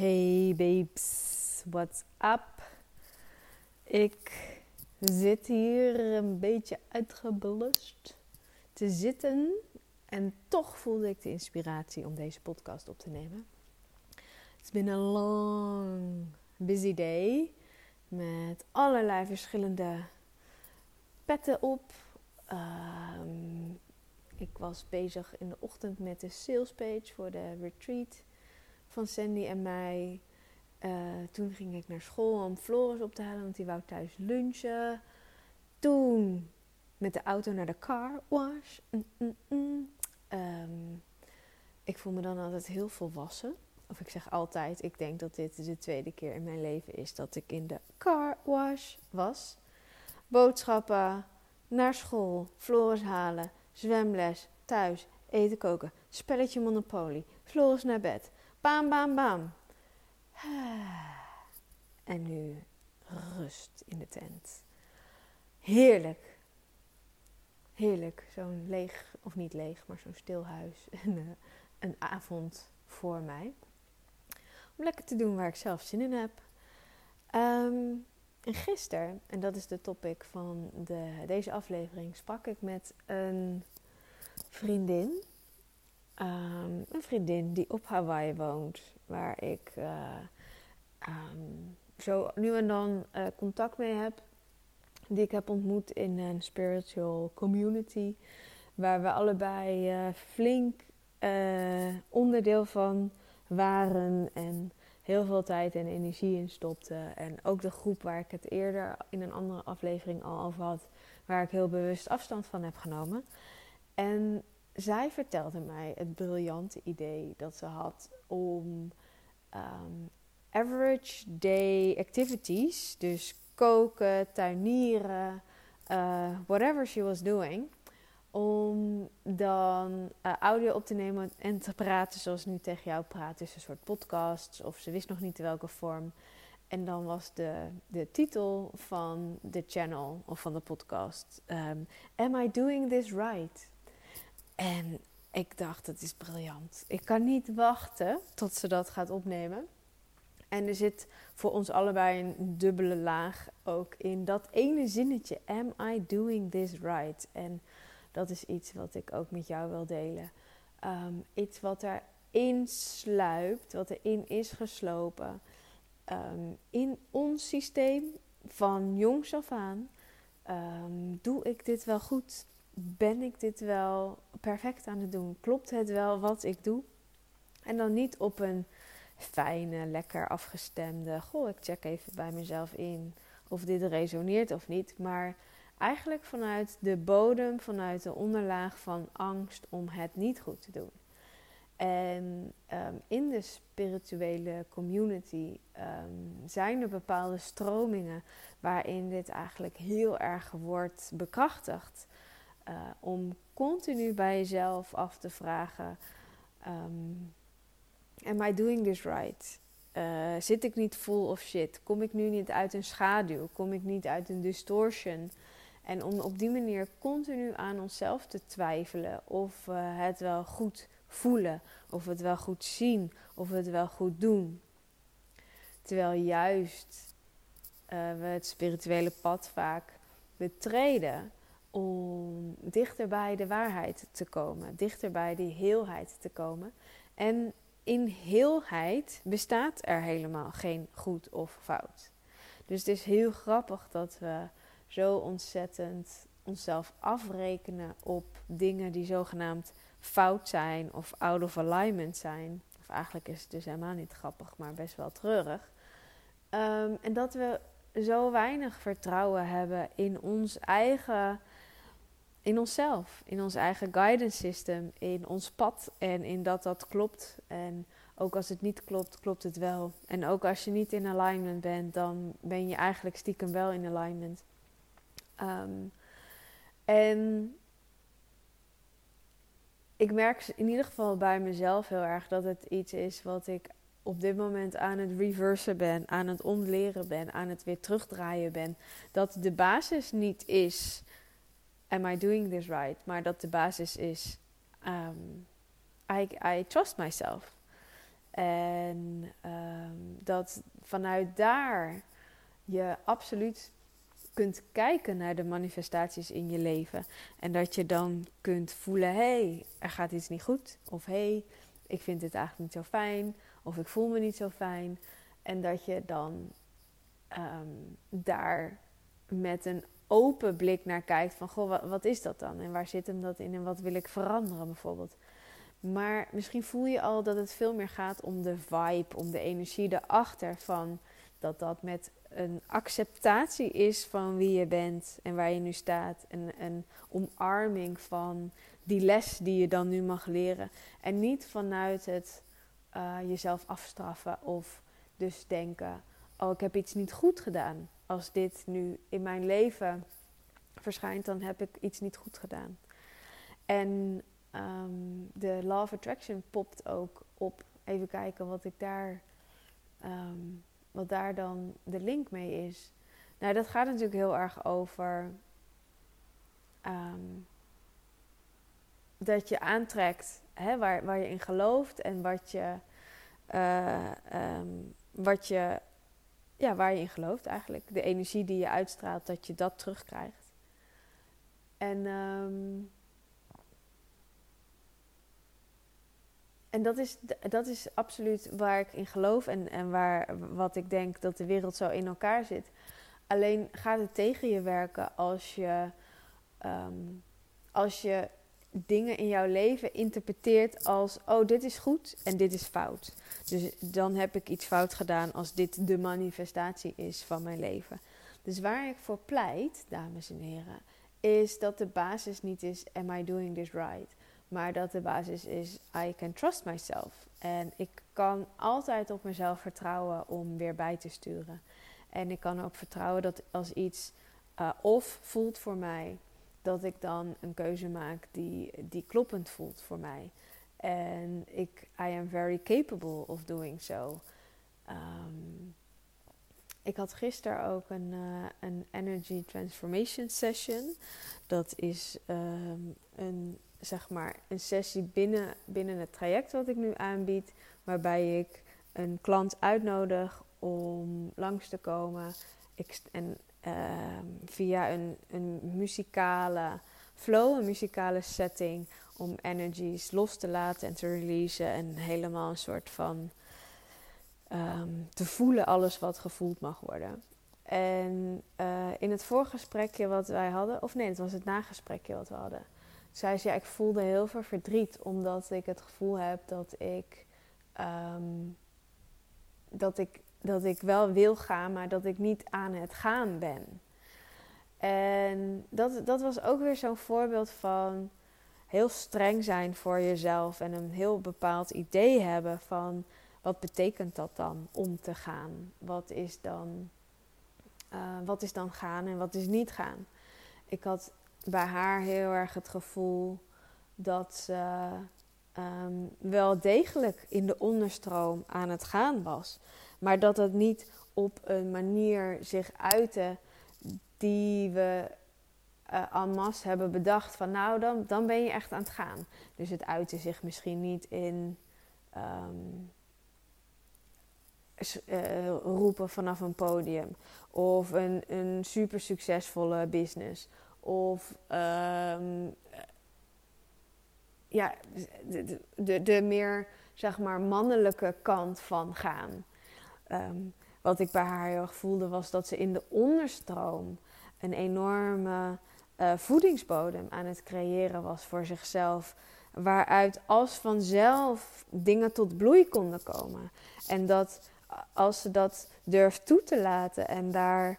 Hey babes, what's up? Ik zit hier een beetje uitgeblust te zitten en toch voelde ik de inspiratie om deze podcast op te nemen. It's been a long, busy day met allerlei verschillende petten op. Um, ik was bezig in de ochtend met de sales page voor de retreat van Sandy en mij. Uh, toen ging ik naar school om Floris op te halen, want die wou thuis lunchen. Toen met de auto naar de car wash. Mm, mm, mm. Um, ik voel me dan altijd heel volwassen. Of ik zeg altijd, ik denk dat dit de tweede keer in mijn leven is dat ik in de car wash was. Boodschappen, naar school, Floris halen, zwemles, thuis, eten koken, spelletje Monopoly, Floris naar bed. Bam, bam, bam. En nu rust in de tent. Heerlijk. Heerlijk. Zo'n leeg, of niet leeg, maar zo'n stil huis. En uh, een avond voor mij. Om lekker te doen waar ik zelf zin in heb. Um, en gisteren, en dat is de topic van de, deze aflevering, sprak ik met een vriendin. Um, een vriendin die op Hawaii woont, waar ik uh, um, zo nu en dan uh, contact mee heb. Die ik heb ontmoet in een spiritual community, waar we allebei uh, flink onderdeel van waren en heel veel tijd en energie in stopte. En ook de groep waar ik het eerder in een andere aflevering al over had, waar ik heel bewust afstand van heb genomen. En zij vertelde mij het briljante idee dat ze had om um, average day activities, dus koken, tuinieren, uh, whatever she was doing, om dan uh, audio op te nemen en te praten zoals nu tegen jou praat. Dus een soort podcasts of ze wist nog niet welke vorm. En dan was de, de titel van de channel of van de podcast: um, Am I doing this right? En ik dacht, het is briljant. Ik kan niet wachten tot ze dat gaat opnemen. En er zit voor ons allebei een dubbele laag ook in dat ene zinnetje: Am I doing this right? En dat is iets wat ik ook met jou wil delen. Um, iets wat erin sluipt, wat erin is geslopen. Um, in ons systeem van jongs af aan. Um, doe ik dit wel goed? Ben ik dit wel perfect aan het doen? Klopt het wel wat ik doe? En dan niet op een fijne, lekker afgestemde. Goh, ik check even bij mezelf in of dit resoneert of niet. Maar eigenlijk vanuit de bodem, vanuit de onderlaag van angst om het niet goed te doen. En um, in de spirituele community um, zijn er bepaalde stromingen waarin dit eigenlijk heel erg wordt bekrachtigd. Uh, om continu bij jezelf af te vragen: um, Am I doing this right? Uh, zit ik niet full of shit? Kom ik nu niet uit een schaduw? Kom ik niet uit een distortion? En om op die manier continu aan onszelf te twijfelen of we het wel goed voelen, of we het wel goed zien, of we het wel goed doen. Terwijl juist we het spirituele pad vaak betreden om dichter bij de waarheid te komen, dichter bij die heelheid te komen. En in heelheid bestaat er helemaal geen goed of fout. Dus het is heel grappig dat we zo ontzettend onszelf afrekenen op dingen die zogenaamd fout zijn of out of alignment zijn. Of eigenlijk is het dus helemaal niet grappig, maar best wel treurig. Um, en dat we zo weinig vertrouwen hebben in ons eigen, in onszelf, in ons eigen guidance system, in ons pad en in dat dat klopt. En ook als het niet klopt, klopt het wel. En ook als je niet in alignment bent, dan ben je eigenlijk stiekem wel in alignment. Um, en ik merk in ieder geval bij mezelf heel erg dat het iets is wat ik op dit moment aan het reversen ben, aan het ontleren ben, aan het weer terugdraaien ben. Dat de basis niet is, am I doing this right? Maar dat de basis is, um, I, I trust myself. En um, dat vanuit daar je absoluut kunt kijken naar de manifestaties in je leven. En dat je dan kunt voelen: hey, er gaat iets niet goed. Of hey, ik vind dit eigenlijk niet zo fijn. Of ik voel me niet zo fijn. En dat je dan um, daar met een open blik naar kijkt van goh, wat, is dat dan? En waar zit hem dat in? En wat wil ik veranderen bijvoorbeeld? Maar misschien voel je al dat het veel meer gaat om de vibe, om de energie erachter van dat dat met een acceptatie is van wie je bent en waar je nu staat. En een omarming van die les die je dan nu mag leren. En niet vanuit het uh, jezelf afstraffen of dus denken: oh, ik heb iets niet goed gedaan. Als dit nu in mijn leven verschijnt, dan heb ik iets niet goed gedaan. En um, de Law of Attraction popt ook op. Even kijken wat ik daar. Um, wat daar dan de link mee is. Nou, dat gaat natuurlijk heel erg over. Um, dat je aantrekt hè, waar, waar je in gelooft en wat je. Um, wat je ja, waar je in gelooft eigenlijk. De energie die je uitstraalt, dat je dat terugkrijgt. En, um, en dat, is, dat is absoluut waar ik in geloof en, en waar, wat ik denk dat de wereld zo in elkaar zit. Alleen gaat het tegen je werken als je, um, als je dingen in jouw leven interpreteert als: oh, dit is goed en dit is fout. Dus dan heb ik iets fout gedaan als dit de manifestatie is van mijn leven. Dus waar ik voor pleit, dames en heren, is dat de basis niet is: am I doing this right? Maar dat de basis is: I can trust myself. En ik kan altijd op mezelf vertrouwen om weer bij te sturen. En ik kan ook vertrouwen dat als iets uh, of voelt voor mij, dat ik dan een keuze maak die, die kloppend voelt voor mij. En ik, I am very capable of doing so. Um, ik had gisteren ook een, uh, een Energy Transformation Session. Dat is um, een, zeg maar, een sessie binnen, binnen het traject wat ik nu aanbied. Waarbij ik een klant uitnodig om langs te komen. Ik, en Ehm, via een, een muzikale flow, een muzikale setting, om energies los te laten en te releasen en helemaal een soort van ehm, te voelen alles wat gevoeld mag worden. En uh, in het voorgesprekje wat wij hadden, of nee, het was het nagesprekje wat we hadden, zei ze ja, ik voelde heel veel verdriet omdat ik het gevoel heb dat ik um, dat ik dat ik wel wil gaan, maar dat ik niet aan het gaan ben. En dat, dat was ook weer zo'n voorbeeld van heel streng zijn voor jezelf en een heel bepaald idee hebben van wat betekent dat dan om te gaan? Wat is dan, uh, wat is dan gaan en wat is niet gaan? Ik had bij haar heel erg het gevoel dat ze um, wel degelijk in de onderstroom aan het gaan was. Maar dat het niet op een manier zich uitte die we uh, en masse hebben bedacht van nou dan, dan ben je echt aan het gaan. Dus het uitte zich misschien niet in um, uh, roepen vanaf een podium of een, een super succesvolle business of um, ja, de, de, de meer zeg maar mannelijke kant van gaan. Um, wat ik bij haar heel erg voelde was dat ze in de onderstroom een enorme uh, voedingsbodem aan het creëren was voor zichzelf. Waaruit als vanzelf dingen tot bloei konden komen. En dat als ze dat durft toe te laten en daar,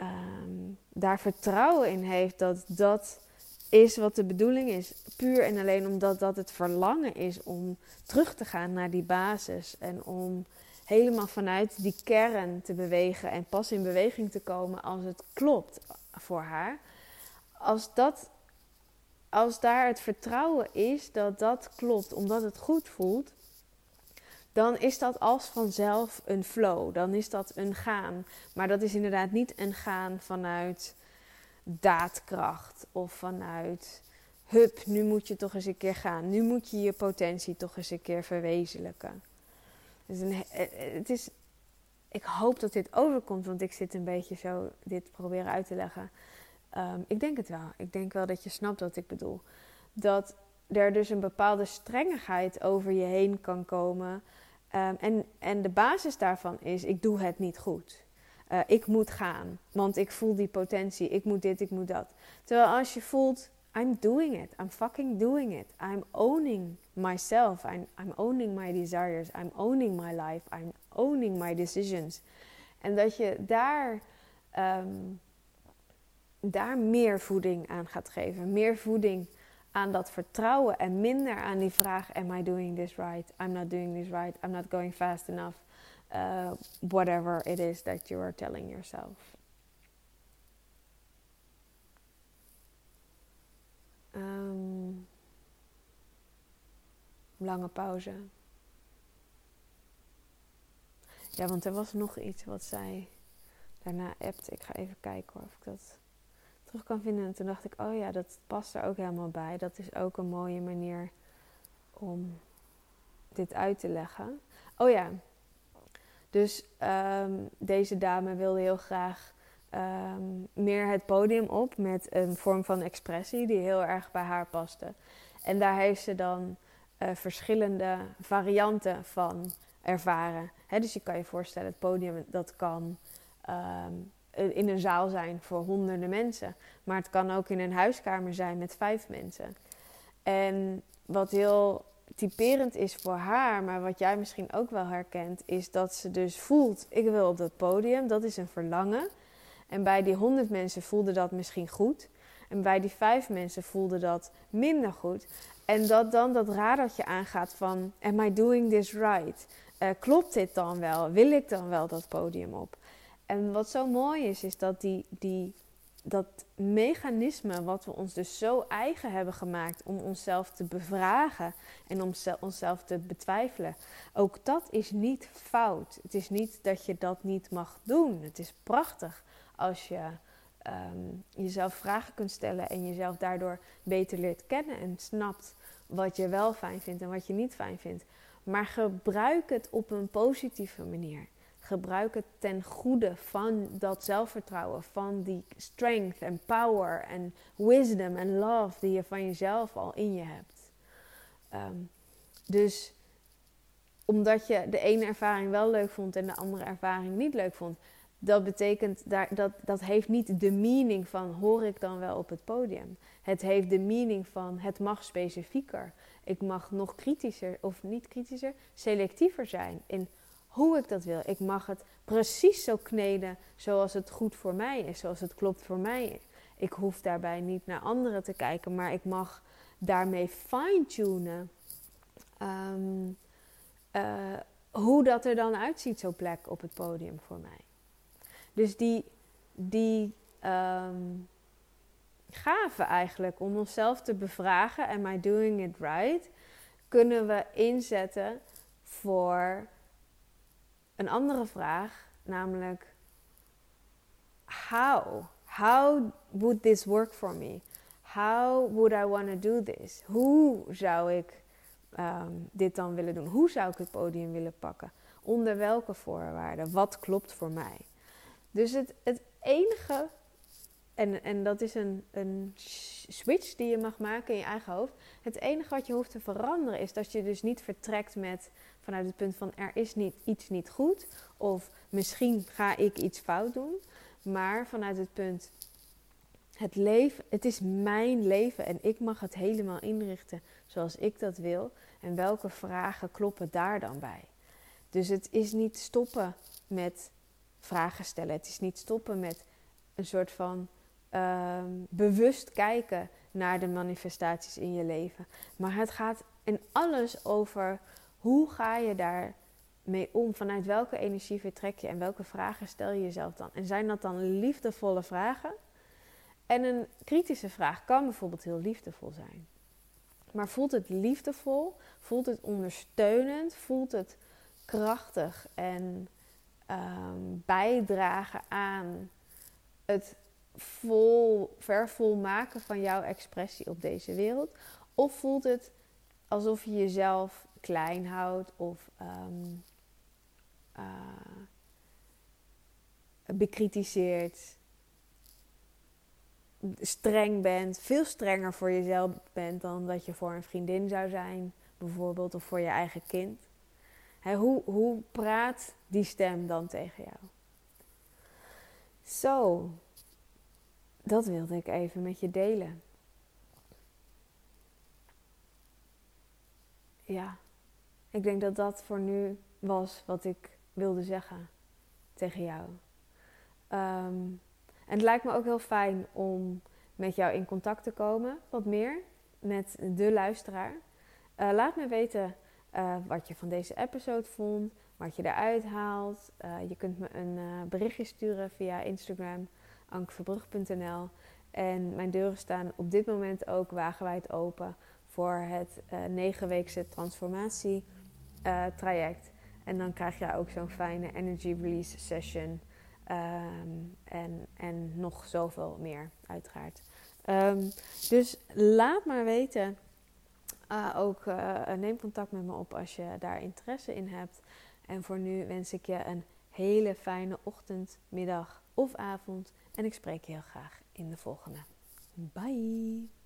um, daar vertrouwen in heeft dat dat is wat de bedoeling is. Puur en alleen omdat dat het verlangen is om terug te gaan naar die basis en om helemaal vanuit die kern te bewegen en pas in beweging te komen als het klopt voor haar. Als, dat, als daar het vertrouwen is dat dat klopt, omdat het goed voelt, dan is dat als vanzelf een flow. Dan is dat een gaan. Maar dat is inderdaad niet een gaan vanuit daadkracht of vanuit hup, nu moet je toch eens een keer gaan. Nu moet je je potentie toch eens een keer verwezenlijken. Dus eh, eh, het is ik hoop dat dit overkomt, want ik zit een beetje zo dit proberen uit te leggen. Ehm, ik denk het wel. Ik denk wel dat je snapt wat ik bedoel. Dat er dus een bepaalde strengigheid over je heen kan komen. Ehm, en, en de basis daarvan is: ik doe het niet goed. Uh, ik moet gaan, want ik voel die potentie. Ik moet dit, ik moet dat. Terwijl als je voelt: I'm doing it. I'm fucking doing it. I'm owning myself. I'm, I'm owning my desires. I'm owning my life. I'm owning my decisions. En dat je daar, um, daar meer voeding aan gaat geven. Meer voeding aan dat vertrouwen en minder aan die vraag: Am I doing this right? I'm not doing this right. I'm not going fast enough. Uh, whatever it is that you are telling yourself. Um, lange pauze. Ja, want er was nog iets wat zij daarna appte. Ik ga even kijken of ik dat terug kan vinden. En toen dacht ik, oh ja, dat past er ook helemaal bij. Dat is ook een mooie manier om dit uit te leggen. Oh ja, dus um, deze dame wilde heel graag um, meer het podium op met een vorm van expressie die heel erg bij haar paste. En daar heeft ze dan uh, verschillende varianten van ervaren. Dus je kan je voorstellen, het podium dat kan um, in een zaal zijn voor honderden mensen. Maar het kan ook in een huiskamer zijn met vijf mensen. En wat heel typerend is voor haar, maar wat jij misschien ook wel herkent, is dat ze dus voelt: ik wil op dat podium. Dat is een verlangen. En bij die honderd mensen voelde dat misschien goed. En bij die vijf mensen voelde dat minder goed. En dat dan dat radertje aangaat van: Am I doing this right? Uh, klopt dit dan wel? Wil ik dan wel dat podium op? En wat zo mooi is, is dat die, die, dat mechanisme wat we ons dus zo eigen hebben gemaakt om onszelf te bevragen en om onszelf te betwijfelen, ook dat is niet fout. Het is niet dat je dat niet mag doen. Het is prachtig als je um, jezelf vragen kunt stellen en jezelf daardoor beter leert kennen en snapt wat je wel fijn vindt en wat je niet fijn vindt. Maar gebruik het op een positieve manier. Gebruik het ten goede van dat zelfvertrouwen, van die strength en power en wisdom en love die je van jezelf al in je hebt. Um, dus omdat je de ene ervaring wel leuk vond en de andere ervaring niet leuk vond, dat betekent, daar, dat, dat heeft niet de meaning van hoor ik dan wel op het podium. Het heeft de meaning van het mag specifieker. Ik mag nog kritischer, of niet kritischer, selectiever zijn in hoe ik dat wil. Ik mag het precies zo kneden zoals het goed voor mij is, zoals het klopt voor mij. Ik hoef daarbij niet naar anderen te kijken, maar ik mag daarmee fine-tunen. Ehm, eh, hoe dat er dan uitziet, zo'n plek op het podium voor mij. Dus die, die um, gave eigenlijk om onszelf te bevragen, am I doing it right, kunnen we inzetten voor een andere vraag, namelijk how? How would this work for me? How would I want to do this? Hoe zou ik um, dit dan willen doen? Hoe zou ik het podium willen pakken? Onder welke voorwaarden? Wat klopt voor mij? Dus het, het enige, en, en dat is een, een switch die je mag maken in je eigen hoofd. Het enige wat je hoeft te veranderen is dat je dus niet vertrekt met vanuit het punt van er is niet, iets niet goed. Of misschien ga ik iets fout doen. Maar vanuit het punt het leven, het is mijn leven en ik mag het helemaal inrichten zoals ik dat wil. En welke vragen kloppen daar dan bij? Dus het is niet stoppen met vragen stellen. Het is niet stoppen met een soort van uh, bewust kijken naar de manifestaties in je leven. Maar het gaat in alles over hoe ga je daar mee om? Vanuit welke energie vertrek je en welke vragen stel je jezelf dan? En zijn dat dan liefdevolle vragen? En een kritische vraag kan bijvoorbeeld heel liefdevol zijn. Maar voelt het liefdevol? Voelt het ondersteunend? Voelt het krachtig en um, bijdragen aan het vol, vervolmaken van jouw expressie op deze wereld? Of voelt het alsof je jezelf klein houdt of um, bekritiseert, streng bent, veel strenger voor jezelf bent dan dat je voor een vriendin zou zijn, bijvoorbeeld, of voor je eigen kind. hoe, hoe praat die stem dan tegen jou? Zo, dat wilde ik even met je delen. Ja, ik denk dat dat voor nu was wat ik wilde zeggen tegen jou. Ehm, en het lijkt me ook heel fijn om met jou in contact te komen, wat meer, met de luisteraar. Uh, laat me weten uh, wat je van deze episode vond, wat je eruit haalt. Uh, je kunt me een berichtje sturen via Instagram, ankeverbrug.nl. En mijn deuren staan op dit moment ook wagenwijd open voor het negenweekse transformatie traject. En dan krijg je ook zo'n fijne energy release session. Ehm, en, en nog zoveel meer, uiteraard. Um, dus laat maar weten. Uh, ook uh, neem contact met me op als je daar interesse in hebt. En voor nu wens ik je een hele fijne ochtend, middag of avond. En ik spreek je heel graag in de volgende. Bye!